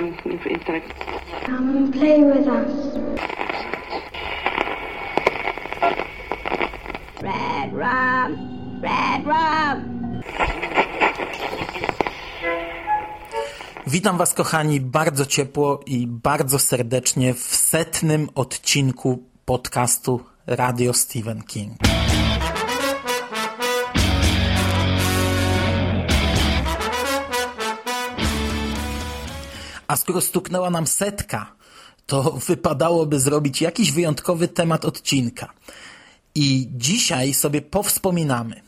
um. Come and play with us. Red rum! Red rum! Witam Was, kochani, bardzo ciepło i bardzo serdecznie w setnym odcinku podcastu Radio Stephen King. A skoro stuknęła nam setka, to wypadałoby zrobić jakiś wyjątkowy temat odcinka. I dzisiaj sobie powspominamy.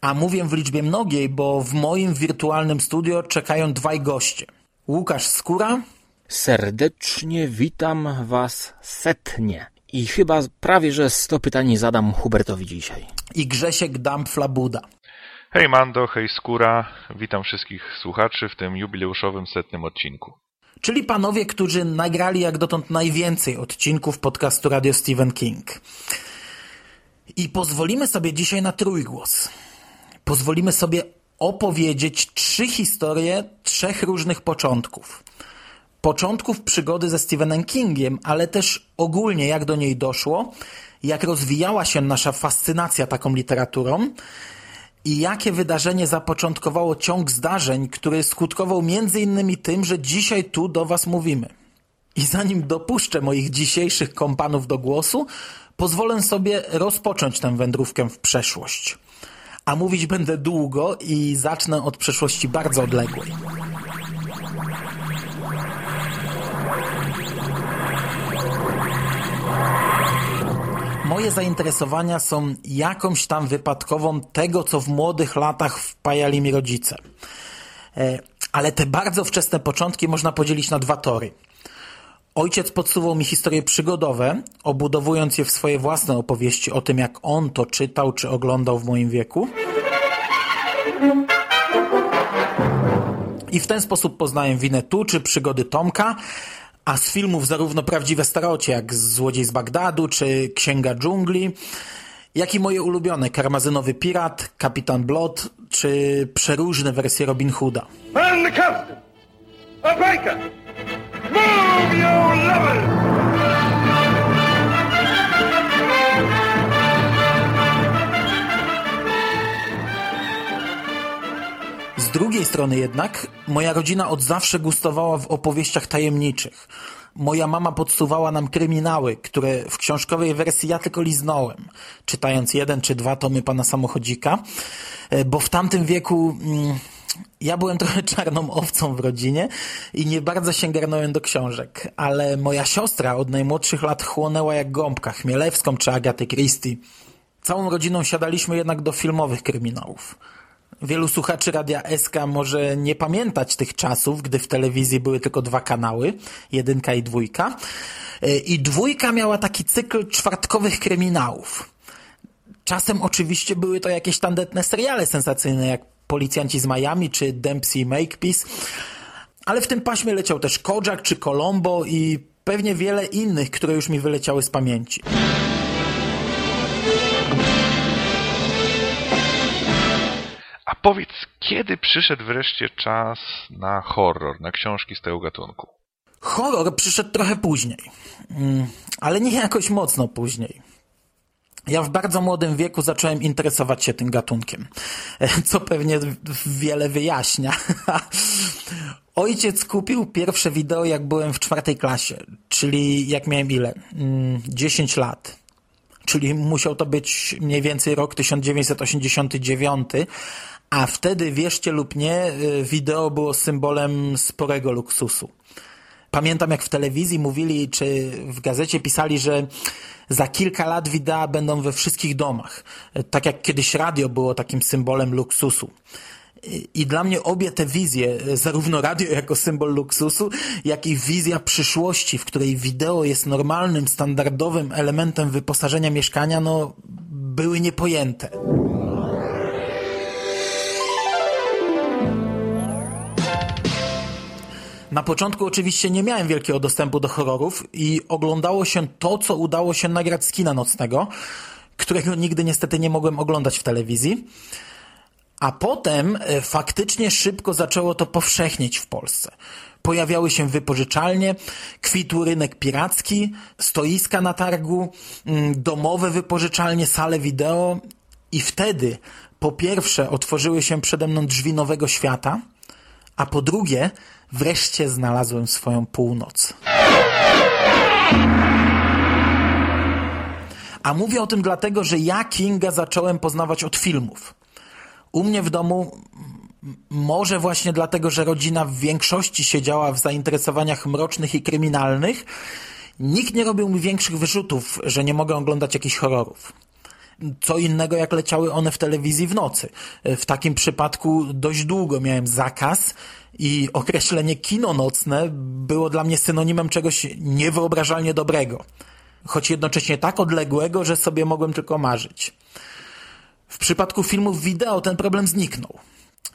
A mówię w liczbie mnogiej, bo w moim wirtualnym studio czekają dwaj goście. Łukasz Skóra Serdecznie witam Was setnie. I chyba prawie, że 100 pytań zadam Hubertowi dzisiaj. i Grzesiek Dampflabuda. Hej Mando, hej Skóra, witam wszystkich słuchaczy w tym jubileuszowym setnym odcinku. Czyli panowie, którzy nagrali jak dotąd najwięcej odcinków podcastu Radio Stephen King. I pozwolimy sobie dzisiaj na trójgłos. Pozwolimy sobie opowiedzieć trzy historie trzech różnych początków. Początków przygody ze Stephenem Kingiem, ale też ogólnie jak do niej doszło, jak rozwijała się nasza fascynacja taką literaturą i jakie wydarzenie zapoczątkowało ciąg zdarzeń, który skutkował między innymi tym, że dzisiaj tu do Was mówimy. I zanim dopuszczę moich dzisiejszych kompanów do głosu, pozwolę sobie rozpocząć tę wędrówkę w przeszłość. A mówić będę długo i zacznę od przeszłości bardzo odległej. Moje zainteresowania są jakąś tam wypadkową tego, co w młodych latach wpajali mi rodzice. E, Ale te bardzo wczesne początki można podzielić na dwa tory. Ojciec podsuwał mi historie przygodowe, obudowując je w swoje własne opowieści o tym, jak on to czytał czy oglądał w moim wieku. I w ten sposób poznałem winę tu czy przygody Tomka, a z filmów zarówno prawdziwe starocie, jak Złodziej z Bagdadu czy Księga Dżungli, jak i moje ulubione Karmazynowy Pirat, Kapitan Blot czy przeróżne wersje Robin Hooda. Man the captain! A breaker! Move your lovers! Z drugiej strony jednak, moja rodzina od zawsze gustowała w opowieściach tajemniczych. Moja mama podsuwała nam kryminały, które w książkowej wersji ja tylko liznąłem, czytając jeden czy dwa tomy pana samochodzika, e, bo w tamtym wieku mm, ja byłem trochę czarną owcą w rodzinie i nie bardzo się garnąłem do książek, ale moja siostra od najmłodszych lat chłonęła jak gąbka Chmielewską czy Agatę Christie. Całą rodziną siadaliśmy jednak do filmowych kryminałów. Wielu słuchaczy Radia SK może nie pamiętać tych czasów, gdy w telewizji były tylko dwa kanały, jedynka i dwójka. E, I dwójka miała taki cykl czwartkowych kryminałów. Czasem oczywiście były to jakieś tandetne seriale sensacyjne, jak Policjanci z Miami czy Dempsey Makepeace, ale w tym paśmie leciał też Kojak czy Colombo i pewnie wiele innych, które już mi wyleciały z pamięci. Powiedz, kiedy przyszedł wreszcie czas na horror, na książki z tego gatunku? Horror przyszedł trochę później, Mm, ale nie jakoś mocno później. Ja w bardzo młodym wieku zacząłem interesować się tym gatunkiem, co pewnie wiele wyjaśnia. Ojciec kupił pierwsze wideo, jak byłem w czwartej klasie, czyli jak miałem ile? Mm, 10 lat. Czyli musiał to być mniej więcej rok 1989, a wtedy, wierzcie lub nie, y, wideo było symbolem sporego luksusu. Pamiętam, jak w telewizji mówili, czy w gazecie pisali, że za kilka lat wideo będą we wszystkich domach. Tak jak kiedyś radio było takim symbolem luksusu. I- dla mnie obie te wizje, zarówno radio jako symbol luksusu, jak i wizja przyszłości, w której wideo jest normalnym, standardowym elementem wyposażenia mieszkania, no, były niepojęte. Na początku oczywiście nie miałem wielkiego dostępu do horrorów i oglądało się to, co udało się nagrać z kina nocnego, którego nigdy niestety nie mogłem oglądać w telewizji. A potem e, faktycznie szybko zaczęło to powszechnieć w Polsce. Pojawiały się wypożyczalnie, kwitł rynek piracki, stoiska na targu, mm, domowe wypożyczalnie, sale wideo i wtedy po pierwsze otworzyły się przede mną drzwi nowego świata, a po drugie wreszcie znalazłem swoją północ. A mówię o tym dlatego, że ja Kinga zacząłem poznawać od filmów. U mnie w domu, może właśnie dlatego, że rodzina w większości siedziała w zainteresowaniach mrocznych i kryminalnych, nikt nie robił mi większych wyrzutów, że nie mogę oglądać jakichś horrorów. Co innego, jak leciały one w telewizji w nocy. W takim przypadku dość długo miałem zakaz i określenie kino nocne było dla mnie synonimem czegoś niewyobrażalnie dobrego. Choć jednocześnie tak odległego, że sobie mogłem tylko marzyć. W przypadku filmów wideo ten problem zniknął.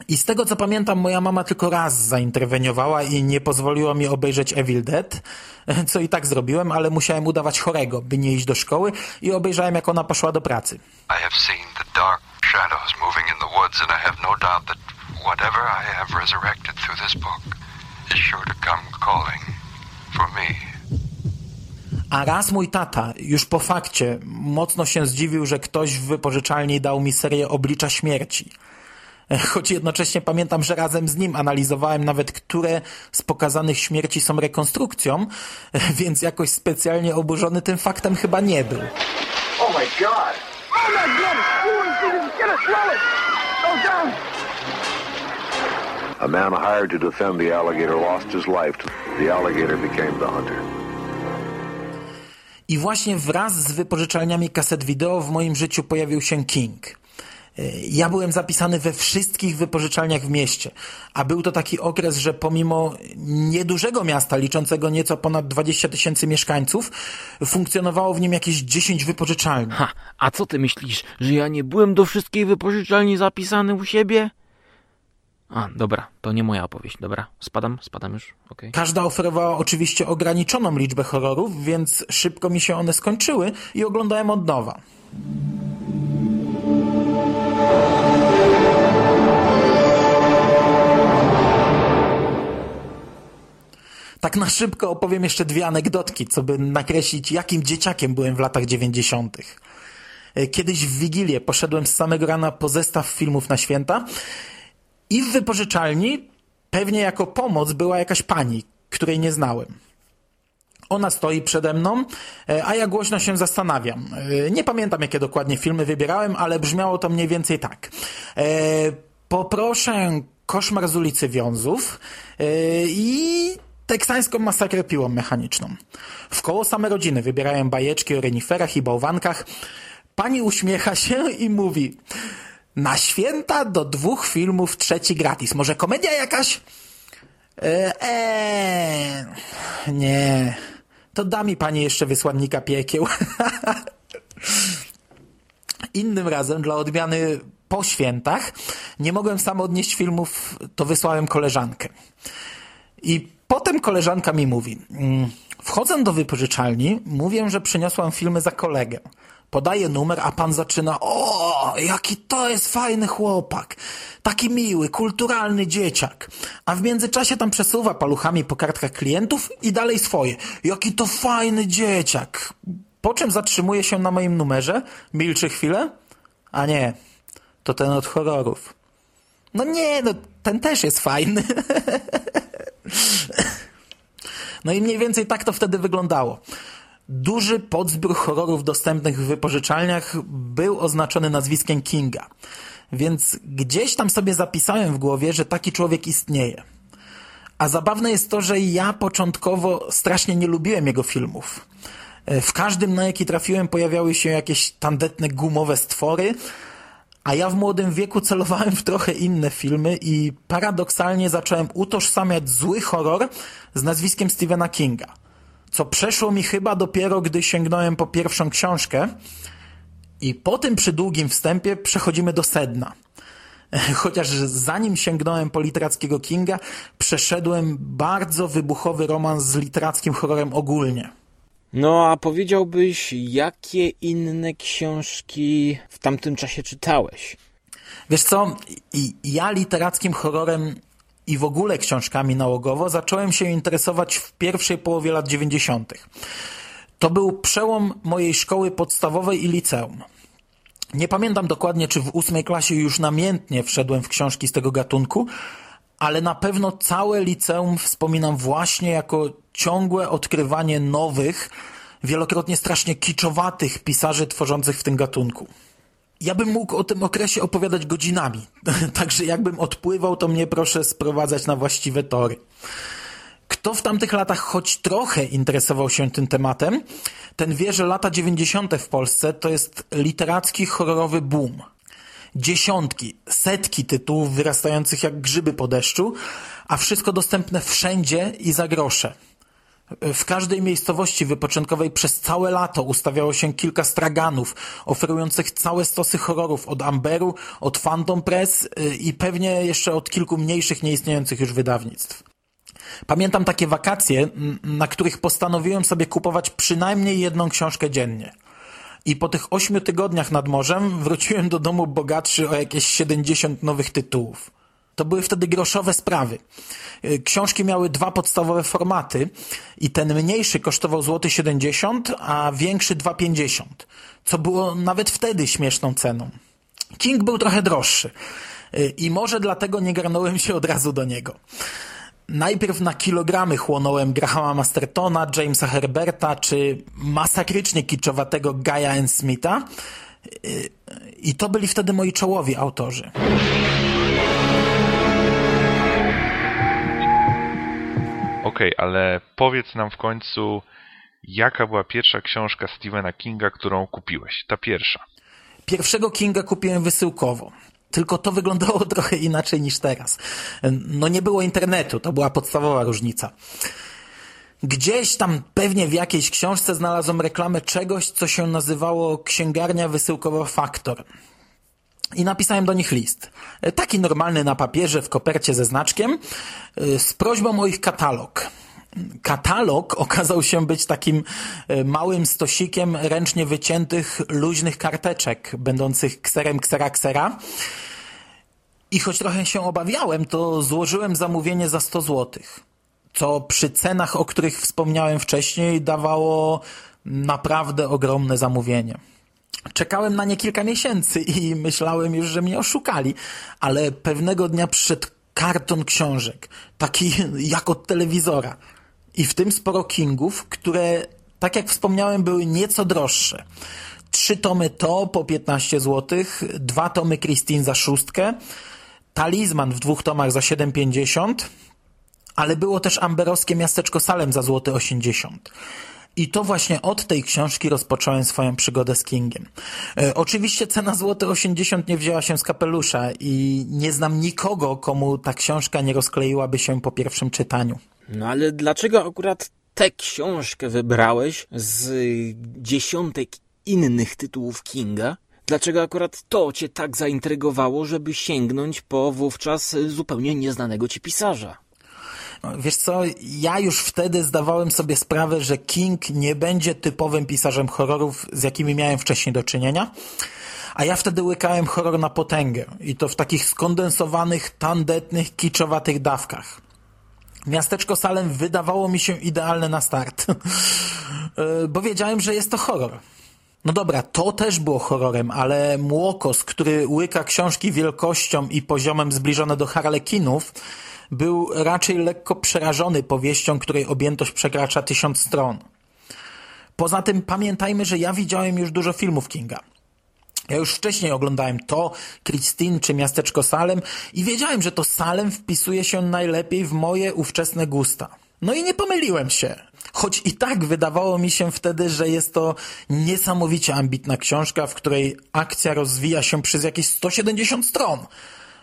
I z tego co pamiętam, moja mama tylko raz zainterweniowała i nie pozwoliła mi obejrzeć Evil Dead, co i tak zrobiłem, ale musiałem udawać chorego, by nie iść do szkoły i obejrzałem jak ona poszła do pracy. I have seen the dark shadows moving in the woods and I have no doubt that whatever I have resurrected through this book is sure to come calling for me. A raz mój tata, już po fakcie, mocno się zdziwił, że ktoś w wypożyczalni dał mi serię Oblicza Śmierci. Choć jednocześnie pamiętam, że razem z nim analizowałem nawet, które z pokazanych śmierci są rekonstrukcją, więc jakoś specjalnie oburzony tym faktem chyba nie był. Oh my God! Oh my! A man hired to defend the alligator lost his life. The alligator became the hunter. I właśnie wraz z wypożyczalniami kaset wideo w moim życiu pojawił się King. Ja byłem zapisany we wszystkich wypożyczalniach w mieście, a był to taki okres, że pomimo niedużego miasta, liczącego nieco ponad 20 tysięcy mieszkańców, funkcjonowało w nim jakieś 10 wypożyczalni. Ha, a co ty myślisz, że ja nie byłem do wszystkich wypożyczalni zapisany u siebie? A, dobra, to nie moja opowieść, dobra, spadam, spadam już, okej. Każda oferowała oczywiście ograniczoną liczbę horrorów, więc szybko mi się one skończyły i oglądałem od nowa. Tak na szybko opowiem jeszcze dwie anegdotki, co by nakreślić, jakim dzieciakiem byłem w latach dziewięćdziesiątych. Kiedyś w Wigilię poszedłem z samego rana po zestaw filmów na święta i w wypożyczalni, pewnie jako pomoc, była jakaś pani, której nie znałem. Ona stoi przede mną, a ja głośno się zastanawiam. Nie pamiętam, jakie dokładnie filmy wybierałem, ale brzmiało to mniej więcej tak. E, poproszę Koszmar z ulicy Wiązów e, i teksańską masakrę piłą mechaniczną. W koło same rodziny wybierają bajeczki o reniferach i bałwankach. Pani uśmiecha się i mówi na święta do dwóch filmów trzeci gratis. Może komedia jakaś? Eee, ee, nie. To da mi pani jeszcze wysłannika piekieł. Innym razem, dla odmiany po świętach, nie mogłem sam odnieść filmów, to wysłałem koleżankę. I potem koleżanka mi mówi, mm, wchodzę do wypożyczalni, mówię, że przyniosłam filmy za kolegę. Podaję numer, a pan zaczyna, o, jaki to jest fajny chłopak. Taki miły, kulturalny dzieciak. A w międzyczasie tam przesuwa paluchami po kartkach klientów i dalej swoje. Jaki to fajny dzieciak. Po czym zatrzymuje się na moim numerze, milczy chwilę. A nie, to ten od horrorów. No nie, no ten też jest fajny. No i mniej więcej tak to wtedy wyglądało. Duży podzbiór horrorów dostępnych w wypożyczalniach był oznaczony nazwiskiem Kinga. Więc gdzieś tam sobie zapisałem w głowie, że taki człowiek istnieje. A zabawne jest to, że ja początkowo strasznie nie lubiłem jego filmów. W każdym, na jaki trafiłem, pojawiały się jakieś tandetne gumowe stwory, a ja w młodym wieku celowałem w trochę inne filmy i paradoksalnie zacząłem utożsamiać zły horror z nazwiskiem Stephena Kinga. Co przeszło mi chyba dopiero, gdy sięgnąłem po pierwszą książkę i po tym przydługim wstępie przechodzimy do sedna. Chociaż zanim sięgnąłem po literackiego Kinga, przeszedłem bardzo wybuchowy romans z literackim horrorem ogólnie. No a powiedziałbyś, jakie inne książki w tamtym czasie czytałeś? Wiesz co, ja literackim horrorem i w ogóle książkami nałogowo zacząłem się interesować w pierwszej połowie lat 90. To był przełom mojej szkoły podstawowej i liceum. Nie pamiętam dokładnie, czy w ósmej klasie już namiętnie wszedłem w książki z tego gatunku, ale na pewno całe liceum wspominam właśnie jako ciągłe odkrywanie nowych, wielokrotnie strasznie kiczowatych pisarzy tworzących w tym gatunku. Ja bym mógł o tym okresie opowiadać godzinami, także jakbym odpływał, to mnie proszę sprowadzać na właściwe tory. Kto w tamtych latach choć trochę interesował się tym tematem, ten wie, że lata 90. w Polsce to jest literacki horrorowy boom. Dziesiątki, setki tytułów wyrastających jak grzyby po deszczu, a wszystko dostępne wszędzie i za grosze. W każdej miejscowości wypoczynkowej przez całe lato ustawiało się kilka straganów, oferujących całe stosy horrorów od Amberu, od Phantom Press y, i pewnie jeszcze od kilku mniejszych, nieistniejących już wydawnictw. Pamiętam takie wakacje, na których postanowiłem sobie kupować przynajmniej jedną książkę dziennie. I po tych ośmiu tygodniach nad morzem wróciłem do domu bogatszy o jakieś 70 nowych tytułów. To były wtedy groszowe sprawy. Y, książki miały dwa podstawowe formaty i ten mniejszy kosztował złoty 70, a większy 2,50, co było nawet wtedy śmieszną ceną. King był trochę droższy y, i może dlatego nie garnąłem się od razu do niego. Najpierw na kilogramy chłonąłem Grahama Mastertona, Jamesa Herberta czy masakrycznie kiczowatego Gaia N. Smitha i to byli wtedy moi czołowi autorzy. Okej, okay, ale powiedz nam w końcu, jaka była pierwsza książka Stephena Kinga, którą kupiłeś? Ta pierwsza. Pierwszego Kinga kupiłem wysyłkowo. Tylko to wyglądało trochę inaczej niż teraz. No nie było internetu, to była podstawowa różnica. Gdzieś tam pewnie w jakiejś książce znalazłem reklamę czegoś, co się nazywało księgarnia wysyłkowa Faktor. I napisałem do nich list. Taki normalny na papierze, w kopercie ze znaczkiem, z prośbą o ich katalog. Katalog okazał się być takim e, małym stosikiem ręcznie wyciętych, luźnych karteczek, będących kserem ksera ksera. I choć trochę się obawiałem, to złożyłem zamówienie za 100 złotych, co przy cenach, o których wspomniałem wcześniej, dawało naprawdę ogromne zamówienie. Czekałem na nie kilka miesięcy i myślałem już, że mnie oszukali, ale pewnego dnia przyszedł karton książek, taki jak od telewizora. I w tym sporo Kingów, które, tak jak wspomniałem, były nieco droższe. Trzy tomy to po 15 zł, dwa tomy Christine za szóstkę, Talizman w dwóch tomach za 7,50, ale było też amberowskie miasteczko Salem za złoty 80. I to właśnie od tej książki rozpocząłem swoją przygodę z Kingiem. E, oczywiście cena złoty 80 nie wzięła się z kapelusza i nie znam nikogo, komu ta książka nie rozkleiłaby się po pierwszym czytaniu. No ale dlaczego akurat tę książkę wybrałeś z dziesiątek innych tytułów Kinga? Dlaczego akurat to cię tak zaintrygowało, żeby sięgnąć po wówczas zupełnie nieznanego ci pisarza? No, wiesz co, ja już wtedy zdawałem sobie sprawę, że King nie będzie typowym pisarzem horrorów, z jakimi miałem wcześniej do czynienia. A ja wtedy łykałem horror na potęgę i to w takich skondensowanych, tandetnych, kiczowatych dawkach. Miasteczko Salem wydawało mi się idealne na start, e, bo wiedziałem, że jest to horror. No dobra, to też było horrorem, ale Młokos, który łyka książki wielkością i poziomem zbliżone do harlekinów, był raczej lekko przerażony powieścią, której objętość przekracza tysiąc stron. Poza tym pamiętajmy, że ja widziałem już dużo filmów Kinga. Ja już wcześniej oglądałem to, Christine czy Miasteczko Salem i wiedziałem, że to Salem wpisuje się najlepiej w moje ówczesne gusta. No i nie pomyliłem się. Choć i tak wydawało mi się wtedy, że jest to niesamowicie ambitna książka, w której akcja rozwija się przez jakieś 170 stron.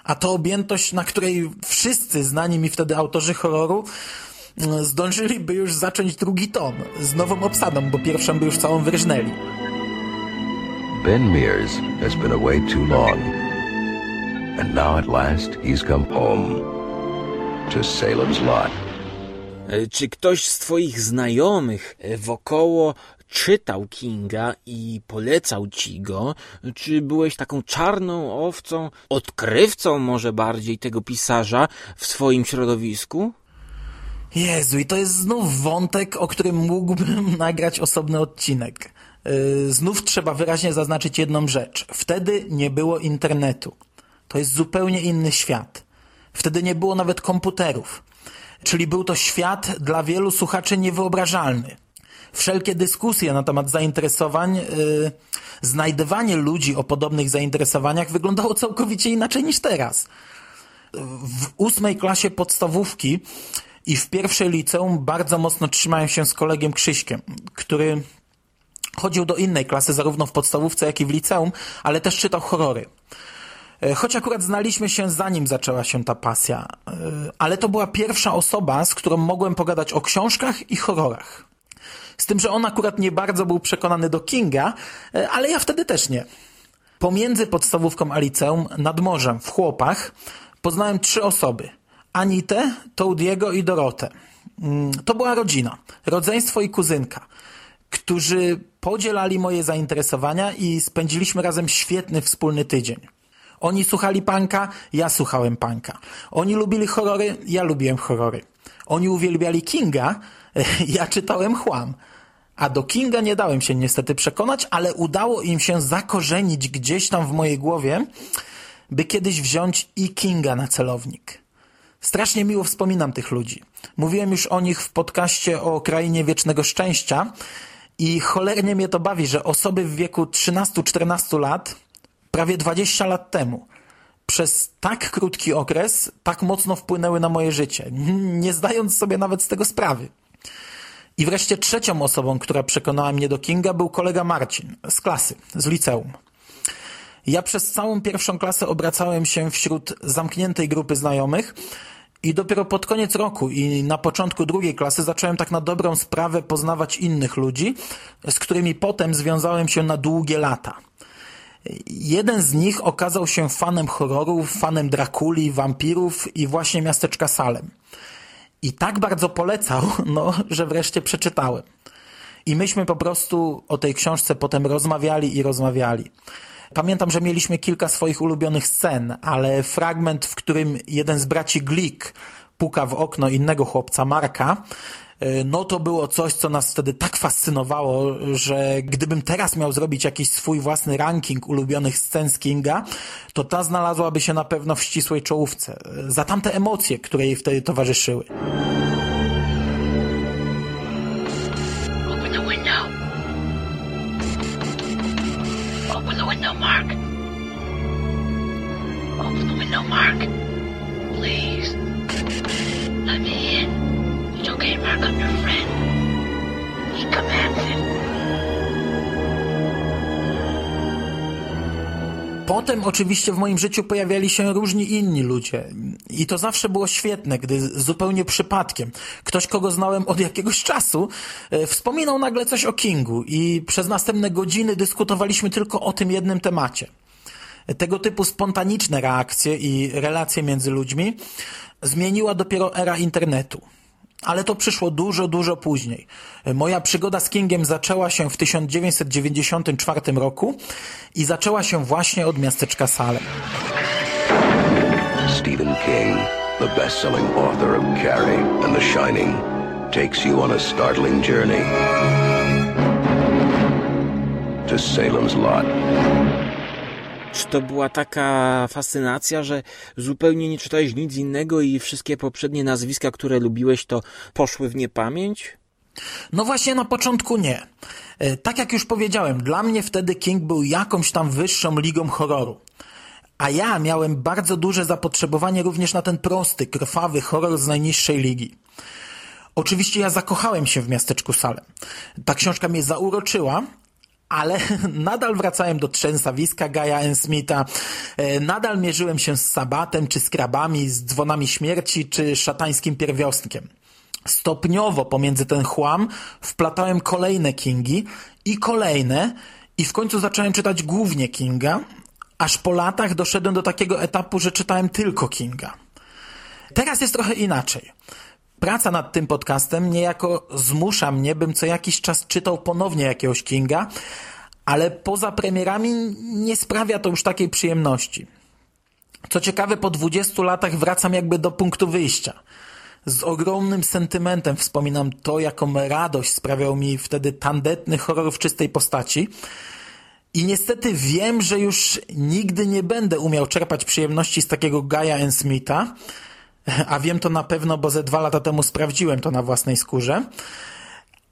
A to objętość, na której wszyscy znani mi wtedy autorzy horroru mm, zdążyliby już zacząć drugi tom z nową obsadą, bo pierwszą by już całą wyrżnęli. Ben Mears has been away too long. And now at last he's come home to Salem's Lot. E, czy ktoś z twoich znajomych e, wokoło czytał Kinga i polecał ci go, czy byłeś taką czarną owcą, odkrywcą może bardziej tego pisarza w swoim środowisku? Jezu, i to jest znów wątek, o którym mógłbym nagrać osobny odcinek. Yy, znów trzeba wyraźnie zaznaczyć jedną rzecz. Wtedy nie było internetu. To jest zupełnie inny świat. Wtedy nie było nawet komputerów. Czyli był to świat dla wielu słuchaczy niewyobrażalny. Wszelkie dyskusje na temat zainteresowań, yy, znajdywanie ludzi o podobnych zainteresowaniach wyglądało całkowicie inaczej niż teraz. W ósmej klasie podstawówki i w pierwszej liceum bardzo mocno trzymałem się z kolegiem Krzyśkiem, który chodził do innej klasy zarówno w podstawówce, jak i w liceum, ale też czytał horrory. E, choć akurat znaliśmy się zanim zaczęła się ta pasja, e, ale to była pierwsza osoba, z którą mogłem pogadać o książkach i horrorach. Z tym, że on akurat nie bardzo był przekonany do Kinga, e, ale ja wtedy też nie. Pomiędzy podstawówką a liceum, nad morzem, w Chłopach, poznałem trzy osoby. Anitę, Toudiego i Dorotę. Mm, to była rodzina, rodzeństwo i kuzynka, którzy podzielali moje zainteresowania i spędziliśmy razem świetny wspólny tydzień. Oni słuchali panka, ja słuchałem panka. Oni lubili horrory, ja lubiłem horrory. Oni uwielbiali Kinga, ja czytałem chłam. A do Kinga nie dałem się niestety przekonać, ale udało im się zakorzenić gdzieś tam w mojej głowie, by kiedyś wziąć i Kinga na celownik. Strasznie miło wspominam tych ludzi. Mówiłem już o nich w podcaście o Krainie Wiecznego Szczęścia i cholernie mnie to bawi, że osoby w wieku 13-14 lat, prawie 20 lat temu, przez tak krótki okres tak mocno wpłynęły na moje życie, nie zdając sobie nawet z tego sprawy. I wreszcie trzecią osobą, która przekonała mnie do Kinga był kolega Marcin z klasy, z liceum. Ja przez całą pierwszą klasę obracałem się wśród zamkniętej grupy znajomych i dopiero pod koniec roku i na początku drugiej klasy zacząłem tak na dobrą sprawę poznawać innych ludzi, z którymi potem związałem się na długie lata. Jeden z nich okazał się fanem horrorów, fanem Drakuli, wampirów i właśnie miasteczka Salem. I tak bardzo polecał, no, że wreszcie przeczytałem. I myśmy po prostu o tej książce potem rozmawiali i rozmawiali. Pamiętam, że mieliśmy kilka swoich ulubionych scen, ale fragment, w którym jeden z braci Glick puka w okno innego chłopca, Marka, e, no to było coś, co nas wtedy tak fascynowało, że gdybym teraz miał zrobić jakiś swój własny ranking ulubionych scen z Kinga, to ta znalazłaby się na pewno w ścisłej czołówce. Za tamte emocje, które jej wtedy towarzyszyły. Potem oczywiście w moim życiu pojawiali się różni inni ludzie i to zawsze było świetne, gdy zupełnie przypadkiem ktoś, kogo znałem od jakiegoś czasu, e, wspominał nagle coś o Kingu i przez następne godziny dyskutowaliśmy tylko o tym jednym temacie. Tego typu spontaniczne reakcje i relacje między ludźmi zmieniła dopiero era internetu. Ale to przyszło dużo, dużo później. Moja przygoda z Kingiem zaczęła się w 1994 roku i zaczęła się właśnie od miasteczka Salem. Stephen King, the best-selling author of Carrie and The Shining, takes you on a startling journey to Salem's Lot. Czy to była taka fascynacja, że zupełnie nie czytałeś nic innego i wszystkie poprzednie nazwiska, które lubiłeś, to poszły w niepamięć? No właśnie na początku nie. E, Tak jak już powiedziałem, dla mnie wtedy King był jakąś tam wyższą ligą horroru. A ja miałem bardzo duże zapotrzebowanie również na ten prosty, krwawy horror z najniższej ligi. Oczywiście ja zakochałem się w miasteczku Salem. Ta książka mnie zauroczyła, ale nadal wracałem do trzęsawiska Gaja N. Smitha, e, nadal mierzyłem się z Sabatem, czy z krabami, z dzwonami śmierci, czy szatańskim pierwiostkiem. Stopniowo pomiędzy ten chłam wplatałem kolejne Kingi i kolejne i w końcu zacząłem czytać głównie Kinga, aż po latach doszedłem do takiego etapu, że czytałem tylko Kinga. Teraz jest trochę inaczej. Praca nad tym podcastem niejako zmusza mnie, bym co jakiś czas czytał ponownie jakiegoś Kinga, ale poza premierami nie sprawia to już takiej przyjemności. Co ciekawe, po 20 latach wracam jakby do punktu wyjścia. Z ogromnym sentymentem wspominam to, jaką radość sprawiał mi wtedy tandetny horror w czystej postaci. I niestety wiem, że już nigdy nie będę umiał czerpać przyjemności z takiego Gaia N. Smitha, a wiem to na pewno, bo ze dwa lata temu sprawdziłem to na własnej skórze.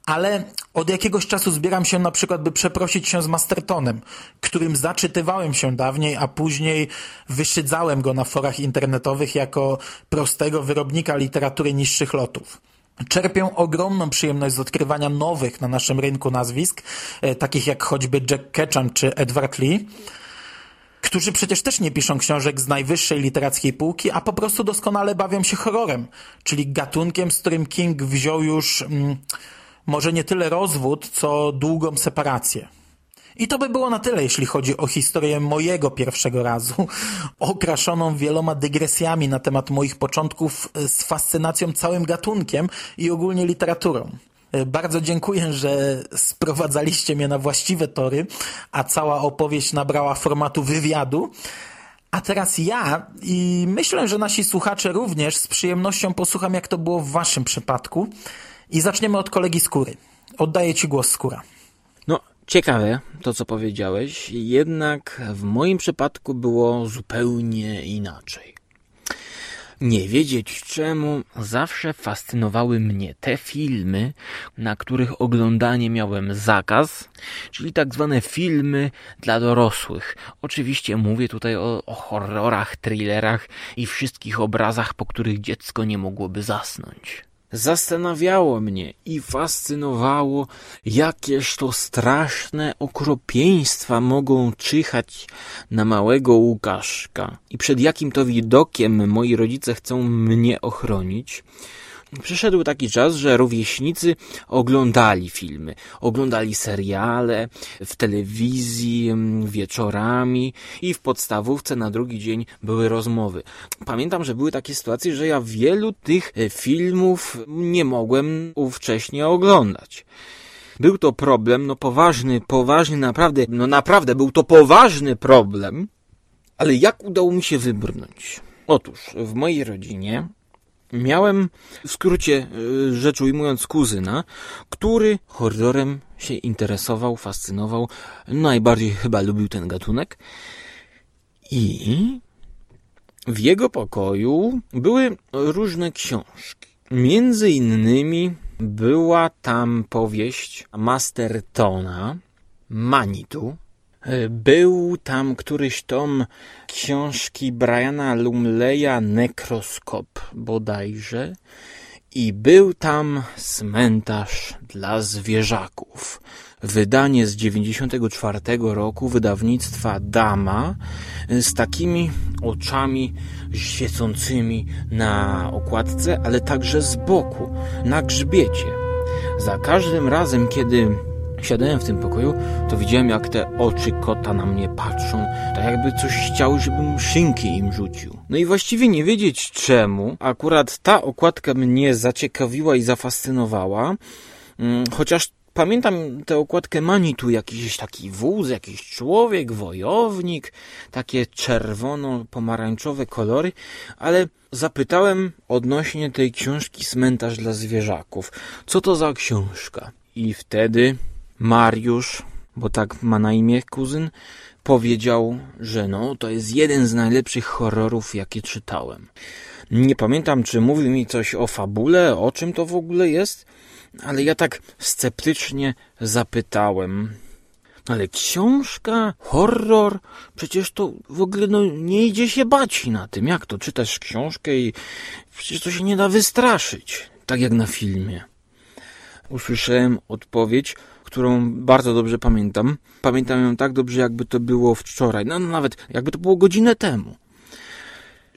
Ale od jakiegoś czasu zbieram się na przykład, by przeprosić się z Mastertonem, którym zaczytywałem się dawniej, a później wyszydzałem go na forach internetowych jako prostego wyrobnika literatury niższych lotów. Czerpię ogromną przyjemność z odkrywania nowych na naszym rynku nazwisk, e, takich jak choćby Jack Ketchum czy Edward Lee, którzy przecież też nie piszą książek z najwyższej literackiej półki, a po prostu doskonale bawią się horrorem, czyli gatunkiem, z którym King wziął już mm, może nie tyle rozwód, co długą separację. I to by było na tyle, jeśli chodzi o historię mojego pierwszego razu, okraszoną wieloma dygresjami na temat moich początków z fascynacją całym gatunkiem i ogólnie literaturą. Bardzo dziękuję, że sprowadzaliście mnie na właściwe tory, a cała opowieść nabrała formatu wywiadu. A teraz ja i myślę, że nasi słuchacze również z przyjemnością posłucham, jak to było w waszym przypadku. I zaczniemy od kolegi Skóry. Oddaję ci głos, Skóra. No, ciekawe to, co powiedziałeś, jednak w moim przypadku było zupełnie inaczej. Nie wiedzieć czemu, zawsze fascynowały mnie te filmy, na których oglądanie miałem zakaz, czyli tak zwane filmy dla dorosłych. Oczywiście mówię tutaj o, o horrorach, thrillerach i wszystkich obrazach, po których dziecko nie mogłoby zasnąć. Zastanawiało mnie i fascynowało, jakież to straszne okropieństwa mogą czyhać na małego Łukaszka i przed jakim to widokiem moi rodzice chcą mnie ochronić. Przyszedł taki czas, że rówieśnicy oglądali filmy, oglądali seriale w telewizji wieczorami i w podstawówce na drugi dzień były rozmowy. Pamiętam, że były takie sytuacje, że ja wielu tych e, filmów nie mogłem ówcześnie oglądać. Był to problem, no poważny, poważny, naprawdę, no naprawdę był to poważny problem, ale jak udało mi się wybrnąć? Otóż w mojej rodzinie Miałem, w skrócie y, rzecz ujmując, kuzyna, który horrorem się interesował, fascynował, najbardziej chyba lubił ten gatunek. I w jego pokoju były różne książki. Między innymi była tam powieść Mastertona, Manitu, był tam któryś tom książki Briana Lumleya Nekroskop bodajże i był tam cmentarz dla zwierzaków. Wydanie z 94 roku wydawnictwa Dama z takimi oczami świecącymi na okładce, ale także z boku, na grzbiecie. Za każdym razem, kiedy siadałem w tym pokoju, to widziałem, jak te oczy kota na mnie patrzą, tak jakby coś chciał, żebym szynki im rzucił. No i właściwie nie wiedzieć czemu, akurat ta okładka mnie zaciekawiła i zafascynowała, mm, chociaż pamiętam tę okładkę Manitu, jakiś taki wóz, jakiś człowiek, wojownik, takie czerwono-pomarańczowe kolory, ale zapytałem odnośnie tej książki Cmentarz dla zwierzaków. Co to za książka? I wtedy Mariusz, bo tak ma na imię kuzyn, powiedział, że no, to jest jeden z najlepszych horrorów, jakie czytałem. Nie pamiętam, czy mówił mi coś o fabule, o czym to w ogóle jest, ale ja tak sceptycznie zapytałem. Ale książka, horror, przecież to w ogóle no, nie idzie się bać na tym. Jak to czytasz książkę i przecież to się nie da wystraszyć, tak jak na filmie. Usłyszałem odpowiedź, którą bardzo dobrze pamiętam. Pamiętam ją tak dobrze, jakby to było wczoraj, no, no nawet jakby to było godzinę temu.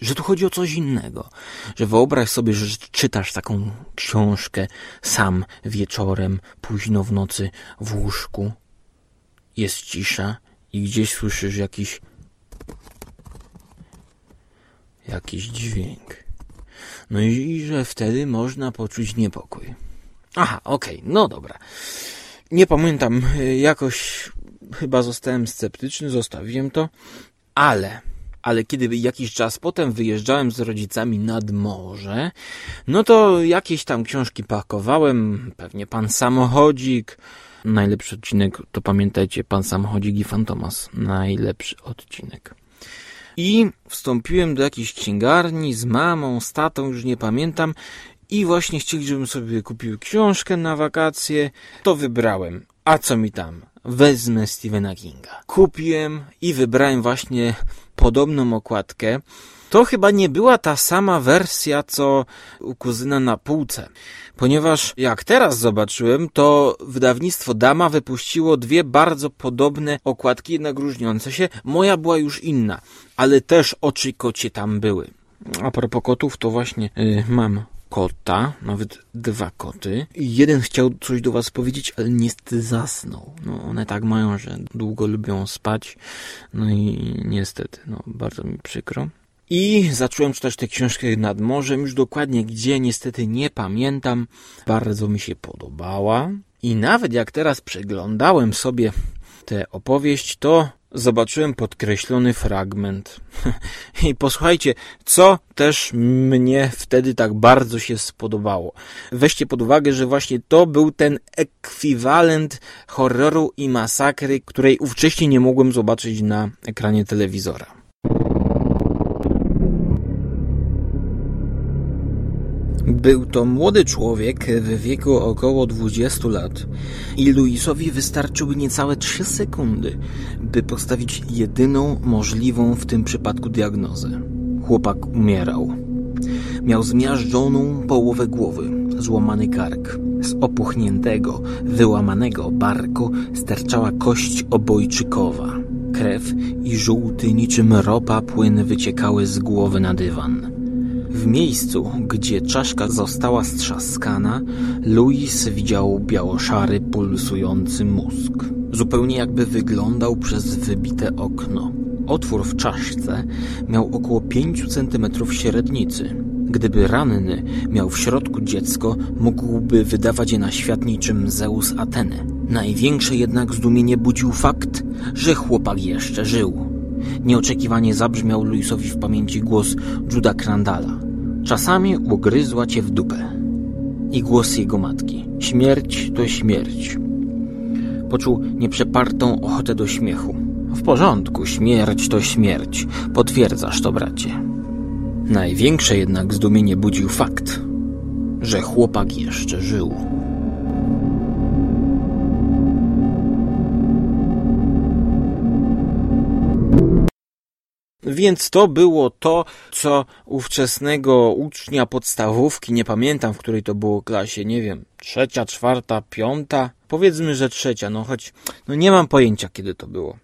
Że tu chodzi o coś innego. Że wyobraź sobie, że czytasz taką książkę sam wieczorem, późno w nocy w łóżku. Jest cisza i gdzieś słyszysz jakiś jakiś dźwięk. No i, że wtedy można poczuć niepokój. Aha, okej, no dobra. Nie pamiętam, y, jakoś chyba zostałem sceptyczny, zostawiłem to, ale, ale kiedy jakiś czas potem wyjeżdżałem z rodzicami nad morze, no to jakieś tam książki pakowałem, pewnie pan samochodzik, najlepszy odcinek, to pamiętajcie, pan samochodzik i Fantomas, najlepszy odcinek. I wstąpiłem do jakiejś księgarni z mamą, z tatą, już nie pamiętam, i właśnie chcieli, żebym sobie kupił książkę na wakacje, to wybrałem. A co mi tam? Wezmę Stephena Kinga. Kupiłem i wybrałem właśnie podobną okładkę. To chyba nie była ta sama wersja, co u kuzyna na półce. Ponieważ jak teraz zobaczyłem, to wydawnictwo Dama wypuściło dwie bardzo podobne okładki, jednak różniące się. Moja była już inna, ale też oczy kocie tam były. A propos kotów, to właśnie yy, mam kota, nawet dwa koty. Jeden chciał coś do was powiedzieć, ale niestety zasnął. No, one tak mają, że długo lubią spać. No i niestety, no, bardzo mi przykro. I zacząłem czytać tę książkę nad morzem, już dokładnie gdzie, niestety nie pamiętam. Bardzo mi się podobała. I nawet jak teraz przeglądałem sobie tę opowieść, to zobaczyłem podkreślony fragment. I posłuchajcie, co też mnie wtedy tak bardzo się spodobało. Weźcie pod uwagę, że właśnie to był ten ekwiwalent horroru i masakry, której ówcześnie nie mogłem zobaczyć na ekranie telewizora. Był to młody człowiek w wieku około 20 lat i Luisowi wystarczyły niecałe 3 sekundy, by postawić jedyną możliwą w tym przypadku diagnozę. Chłopak umierał. Miał zmiażdżoną połowę głowy, złamany kark. Z opuchniętego, wyłamanego barku sterczała kość obojczykowa. Krew i żółty niczym ropa płyn wyciekały z głowy na dywan. W miejscu, gdzie czaszka została strzaskana, Louis widział białoszary, pulsujący mózg. Zupełnie jakby wyglądał przez wybite okno. Otwór w czaszce miał około 5 cm średnicy. Gdyby ranny miał w środku dziecko, mógłby wydawać je na świat niczym Zeus Ateny. Największe jednak zdumienie budził fakt, że chłopak jeszcze żył. Nieoczekiwanie zabrzmiał Luisowi w pamięci głos Juda Crandala. Czasami ugryzła cię w dupę. I głos jego matki. Śmierć to śmierć. Poczuł nieprzepartą ochotę do śmiechu. W porządku, śmierć to śmierć. Potwierdzasz to, bracie. Największe jednak zdumienie budził fakt, że chłopak jeszcze żył. Więc to było to, co ówczesnego ucznia podstawówki, nie pamiętam w której to było klasie, nie wiem, trzecia, czwarta, piąta, powiedzmy, że trzecia, no choć no nie mam pojęcia kiedy to było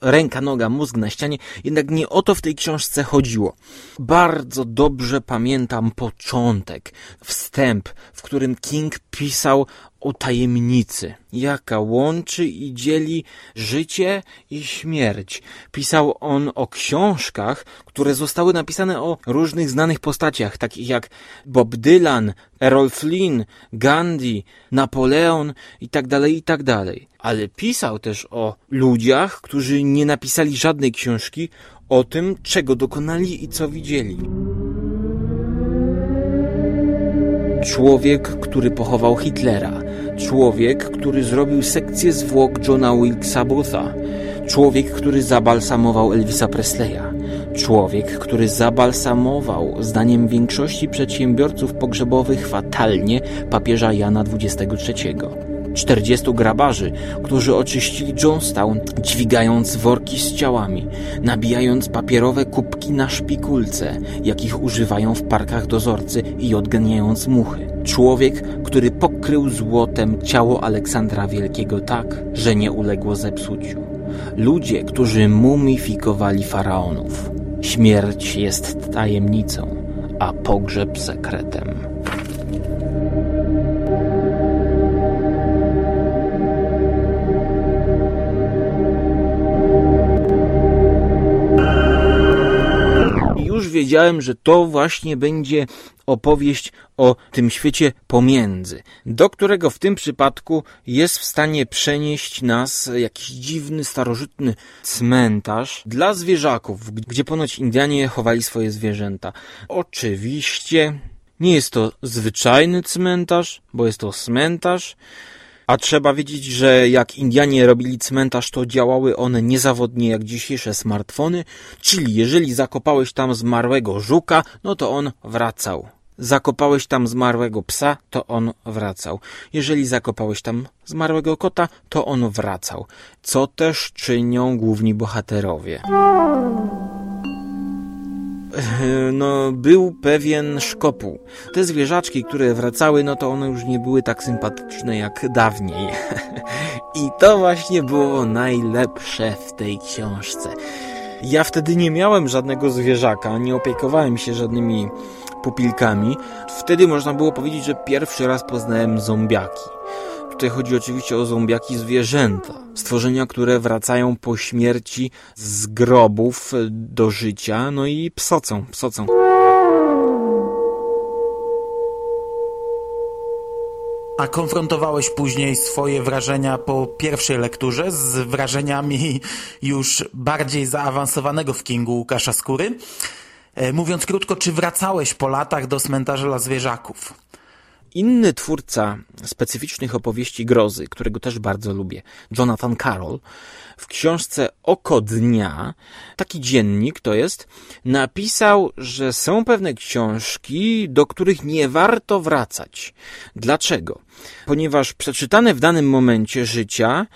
ręka, noga, mózg na ścianie, jednak nie o to w tej książce chodziło. Bardzo dobrze pamiętam początek, wstęp, w którym King pisał o tajemnicy, jaka łączy i dzieli życie i śmierć. Pisał on o książkach, które zostały napisane o różnych znanych postaciach, takich jak Bob Dylan, Errol Flynn, Gandhi, Napoleon itd., tak itd. Tak Ale pisał też o ludziach, którzy nie napisali żadnej książki o tym, czego dokonali i co widzieli. Człowiek, który pochował Hitlera. Człowiek, który zrobił sekcję zwłok Johna Wilkesa Bootha. Człowiek, który zabalsamował Elvisa Presleya. Człowiek, który zabalsamował, zdaniem większości przedsiębiorców pogrzebowych, fatalnie papieża Jana XXIII. 40 grabarzy, którzy oczyścili Johnstown, dźwigając worki z ciałami, nabijając papierowe kubki na szpikulce, jakich używają w parkach dozorcy i odganiając muchy. Człowiek, który pokrył złotem ciało Aleksandra Wielkiego tak, że nie uległo zepsuciu. Ludzie, którzy mumifikowali faraonów. Śmierć jest tajemnicą, a pogrzeb sekretem. Wiedziałem, że to właśnie będzie opowieść o tym świecie pomiędzy, do którego w tym przypadku jest w stanie przenieść nas jakiś dziwny, starożytny cmentarz dla zwierzaków, gdzie ponoć Indianie chowali swoje zwierzęta. Oczywiście nie jest to zwyczajny cmentarz, bo jest to cmentarz, a trzeba wiedzieć, że jak Indianie robili cmentarz, to działały one niezawodnie jak dzisiejsze smartfony, czyli jeżeli zakopałeś tam zmarłego żuka, no to on wracał. Zakopałeś tam zmarłego psa, to on wracał. Jeżeli zakopałeś tam zmarłego kota, to on wracał. Co też czynią główni bohaterowie. no, był pewien szkopuł. Te zwierzaczki, które wracały, no to one już nie były tak sympatyczne jak dawniej. I to właśnie było najlepsze w tej książce. Ja wtedy nie miałem żadnego zwierzaka, nie opiekowałem się żadnymi pupilkami. Wtedy można było powiedzieć, że pierwszy raz poznałem zombiaki. Tutaj chodzi oczywiście o zombiaki zwierzęta. Stworzenia, które wracają po śmierci z grobów do życia, no i psocą, psocą. A konfrontowałeś później swoje wrażenia po pierwszej lekturze z wrażeniami już bardziej zaawansowanego w Kingu Łukasza Skóry? E, mówiąc krótko, czy wracałeś po latach do cmentarza dla zwierzaków? Inny twórca specyficznych opowieści grozy, którego też bardzo lubię, Jonathan Carroll, w książce Oko Dnia, taki dziennik to jest, napisał, że są pewne książki, do których nie warto wracać. Dlaczego? Ponieważ przeczytane w danym momencie życia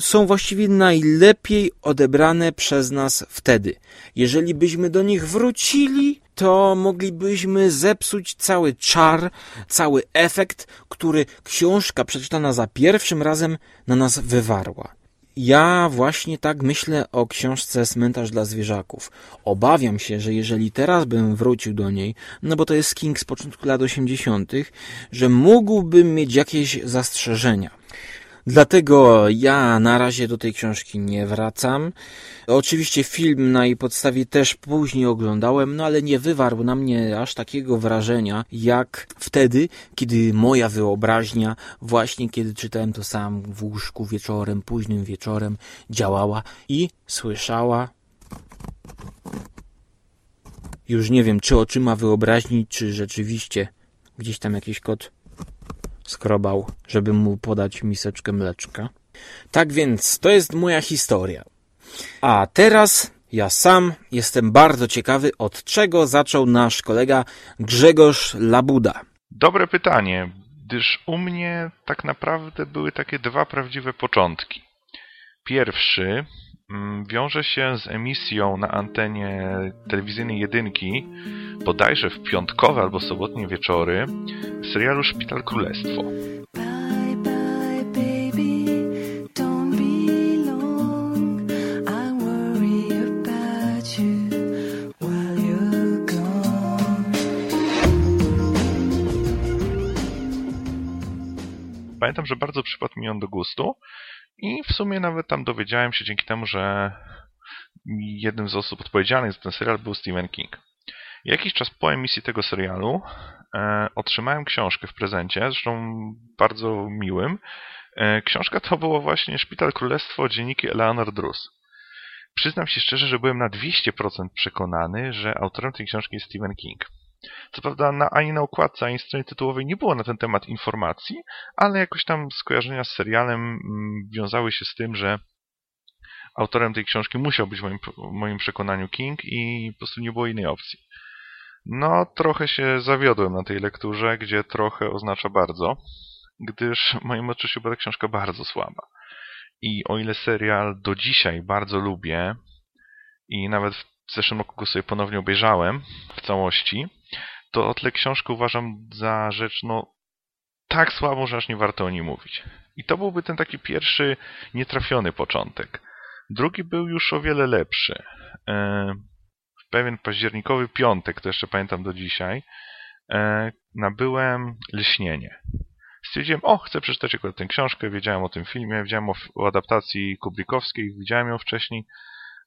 są właściwie najlepiej odebrane przez nas wtedy. Jeżeli byśmy do nich wrócili, to moglibyśmy zepsuć cały czar, cały efekt, który książka przeczytana za pierwszym razem na nas wywarła. Ja właśnie tak myślę o książce Cmentarz dla zwierzaków. Obawiam się, że jeżeli teraz bym wrócił do niej, no bo to jest King z początku lat 80., że mógłbym mieć jakieś zastrzeżenia. Dlatego ja na razie do tej książki nie wracam. Oczywiście film na jej podstawie też później oglądałem, no ale nie wywarł na mnie aż takiego wrażenia, jak wtedy, kiedy moja wyobraźnia, właśnie kiedy czytałem to sam w łóżku wieczorem, późnym wieczorem, działała i słyszała już nie wiem, czy oczyma wyobraźni, czy rzeczywiście gdzieś tam jakiś kot skrobał, żeby mu podać miseczkę mleczka. Tak więc to jest moja historia. A teraz ja sam jestem bardzo ciekawy, od czego zaczął nasz kolega Grzegorz Labuda. Dobre pytanie, gdyż u mnie tak naprawdę były takie dwa prawdziwe początki. Pierwszy wiąże się z emisją na antenie telewizyjnej jedynki, bodajże w piątkowe albo sobotnie wieczory, serialu Szpital Królestwo. Pamiętam, że bardzo przypadł mi on do gustu i w sumie nawet tam dowiedziałem się dzięki temu, że jednym z osób odpowiedzialnych za ten serial był Stephen King. Jakiś czas po emisji tego serialu e, otrzymałem książkę w prezencie, zresztą bardzo miłym. E, książka to było właśnie Szpital Królestwo, dzienniki Eleanor Drus. Przyznam się szczerze, że byłem na 200% przekonany, że autorem tej książki jest Stephen King. Co prawda na, ani na okładce, ani stronie tytułowej nie było na ten temat informacji, ale jakoś tam skojarzenia z serialem mm, wiązały się z tym, że autorem tej książki musiał być w moim, moim przekonaniu King i po prostu nie było innej opcji. No, trochę się zawiodłem na tej lekturze, gdzie trochę oznacza bardzo, gdyż w moim odczuciu była ta książka bardzo słaba. I o ile serial do dzisiaj bardzo lubię i nawet w zeszłym roku go sobie ponownie obejrzałem w całości, to o tle książkę uważam za rzecz no tak słabą, że aż nie warto o niej mówić. I to byłby ten taki pierwszy nietrafiony początek. Drugi był już o wiele lepszy. E, w pewien październikowy piątek, to jeszcze pamiętam do dzisiaj, e, nabyłem Lśnienie. Stwierdziłem, o, chcę przeczytać akurat tę książkę, wiedziałem o tym filmie, wiedziałem o, o adaptacji Kubrickowskiej, widziałem ją wcześniej,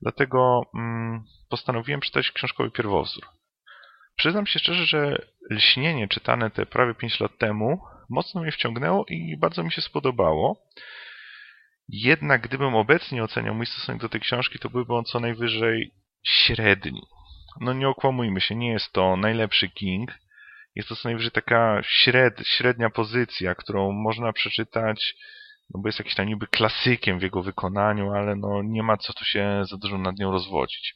dlatego mm, postanowiłem przeczytać książkowy pierwowzór. Przyznam się szczerze, że Lśnienie czytane te prawie 5 lat temu mocno mnie wciągnęło i bardzo mi się spodobało. Jednak gdybym obecnie oceniał mój stosunek do tej książki, to byłby on co najwyżej średni. No nie okłamujmy się, nie jest to najlepszy King. Jest to co najwyżej taka śred, średnia pozycja, którą można przeczytać, no bo jest jakiś tam niby klasykiem w jego wykonaniu, ale no nie ma co tu się za dużo nad nią rozwodzić.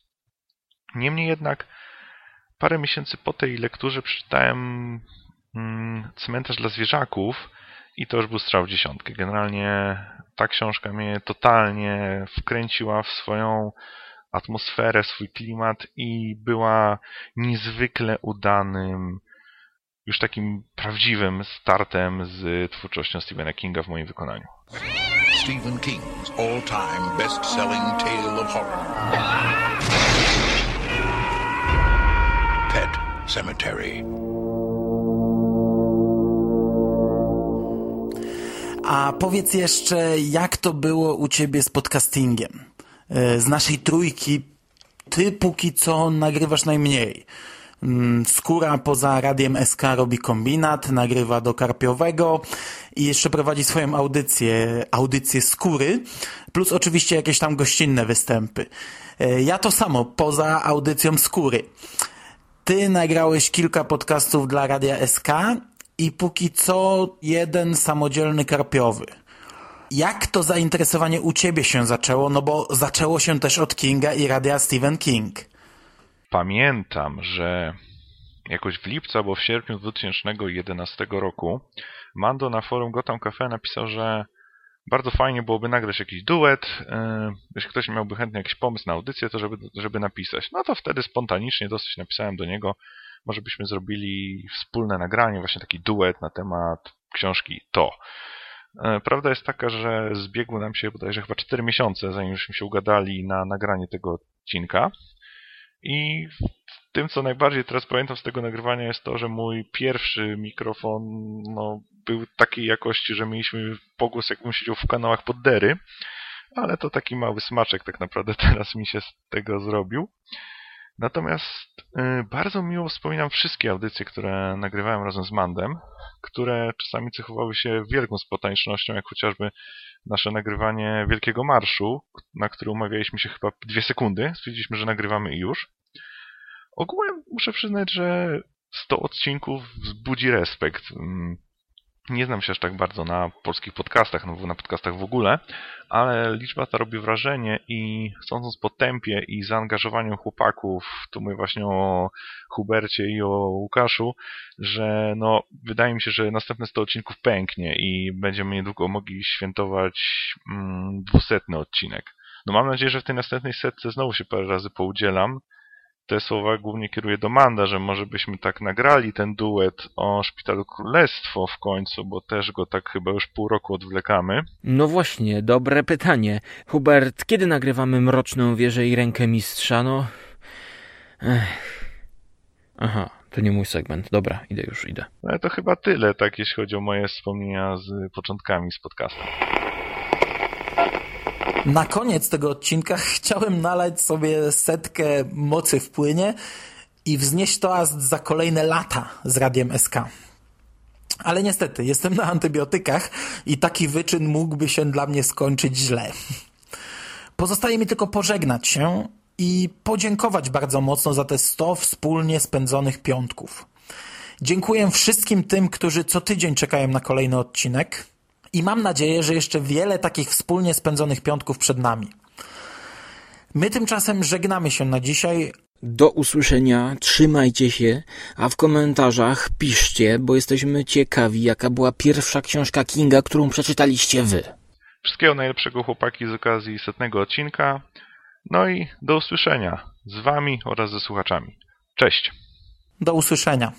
Niemniej jednak parę miesięcy po tej lekturze przeczytałem mm, Cmentarz dla zwierzaków i to już był strzał w dziesiątkę. Generalnie ta książka mnie totalnie wkręciła w swoją atmosferę, swój klimat i była niezwykle udanym, już takim prawdziwym startem z twórczością Stephena Kinga w moim wykonaniu. Stephen King's all-time best-selling tale of horror. Cemetery. A powiedz jeszcze, jak to było u ciebie z podcastingiem? E, z naszej trójki ty póki co nagrywasz najmniej. Mm, Skóra poza radiem SK robi kombinat, nagrywa do Karpiowego i jeszcze prowadzi swoją audycję, audycję Skóry, plus oczywiście jakieś tam gościnne występy. E, Ja to samo, poza audycją Skóry. Ty nagrałeś kilka podcastów dla Radia SK i póki co jeden samodzielny Karpiowy. Jak to zainteresowanie u ciebie się zaczęło? No bo zaczęło się też od Kinga i Radia Stephen King. Pamiętam, że jakoś w lipcu albo w sierpniu 2011 roku Mando na forum Gotham Cafe napisał, że bardzo fajnie byłoby nagrać jakiś duet. Yy, jeśli ktoś miałby chętnie jakiś pomysł na audycję, to żeby, żeby napisać. No to wtedy spontanicznie dosyć napisałem do niego, może byśmy zrobili wspólne nagranie, właśnie taki duet na temat książki To. Yy, Prawda jest taka, że zbiegły nam się bodajże chyba 4 miesiące, zanim żeśmy się ugadali na nagranie tego odcinka. I tym, co najbardziej teraz pamiętam z tego nagrywania jest to, że mój pierwszy mikrofon no, był takiej jakości, że mieliśmy pogłos jakbym siedział w kanałach pod dery, ale to taki mały smaczek tak naprawdę teraz mi się z tego zrobił. Natomiast y, bardzo miło wspominam wszystkie audycje, które nagrywałem razem z Mandem, które czasami cechowały się wielką spontanicznością, jak chociażby nasze nagrywanie Wielkiego Marszu, na który umawialiśmy się chyba dwie sekundy. Stwierdziliśmy, że nagrywamy i już. Ogółem muszę przyznać, że 100 odcinków wzbudzi respekt. Nie znam się aż tak bardzo na polskich podcastach, no na podcastach w ogóle, ale liczba ta robi wrażenie i sądząc po tempie i zaangażowaniu chłopaków, tu mówię właśnie o Hubercie i o Łukaszu, że no wydaje mi się, że następne 100 odcinków pęknie i będziemy niedługo mogli świętować mm, dwusetny odcinek. No mam nadzieję, że w tej następnej setce znowu się parę razy poudzielam, te słowa głównie kieruję do Manda, że może byśmy tak nagrali ten duet o Szpitalu Królestwo w końcu, bo też go tak chyba już pół roku odwlekamy. No właśnie, dobre pytanie. Hubert, kiedy nagrywamy Mroczną Wieżę i Rękę Mistrza? No... Ech. Aha, to nie mój segment. Dobra, idę już, idę. Ale to chyba tyle, tak jeśli chodzi o moje wspomnienia z początkami z podcastem. Na koniec tego odcinka chciałem nalać sobie setkę mocy w płynie i wznieść toast za kolejne lata z Radiem SK. Ale niestety, jestem na antybiotykach i taki wyczyn mógłby się dla mnie skończyć źle. Pozostaje mi tylko pożegnać się i podziękować bardzo mocno za te 100 wspólnie spędzonych piątków. Dziękuję wszystkim tym, którzy co tydzień czekają na kolejny odcinek i mam nadzieję, że jeszcze wiele takich wspólnie spędzonych piątków przed nami. My tymczasem żegnamy się na dzisiaj. Do usłyszenia, trzymajcie się, a w komentarzach piszcie, bo jesteśmy ciekawi, jaka była pierwsza książka Kinga, którą przeczytaliście wy. Wszystkiego najlepszego chłopaki z okazji setnego odcinka. No i do usłyszenia z wami oraz ze słuchaczami. Cześć! Do usłyszenia.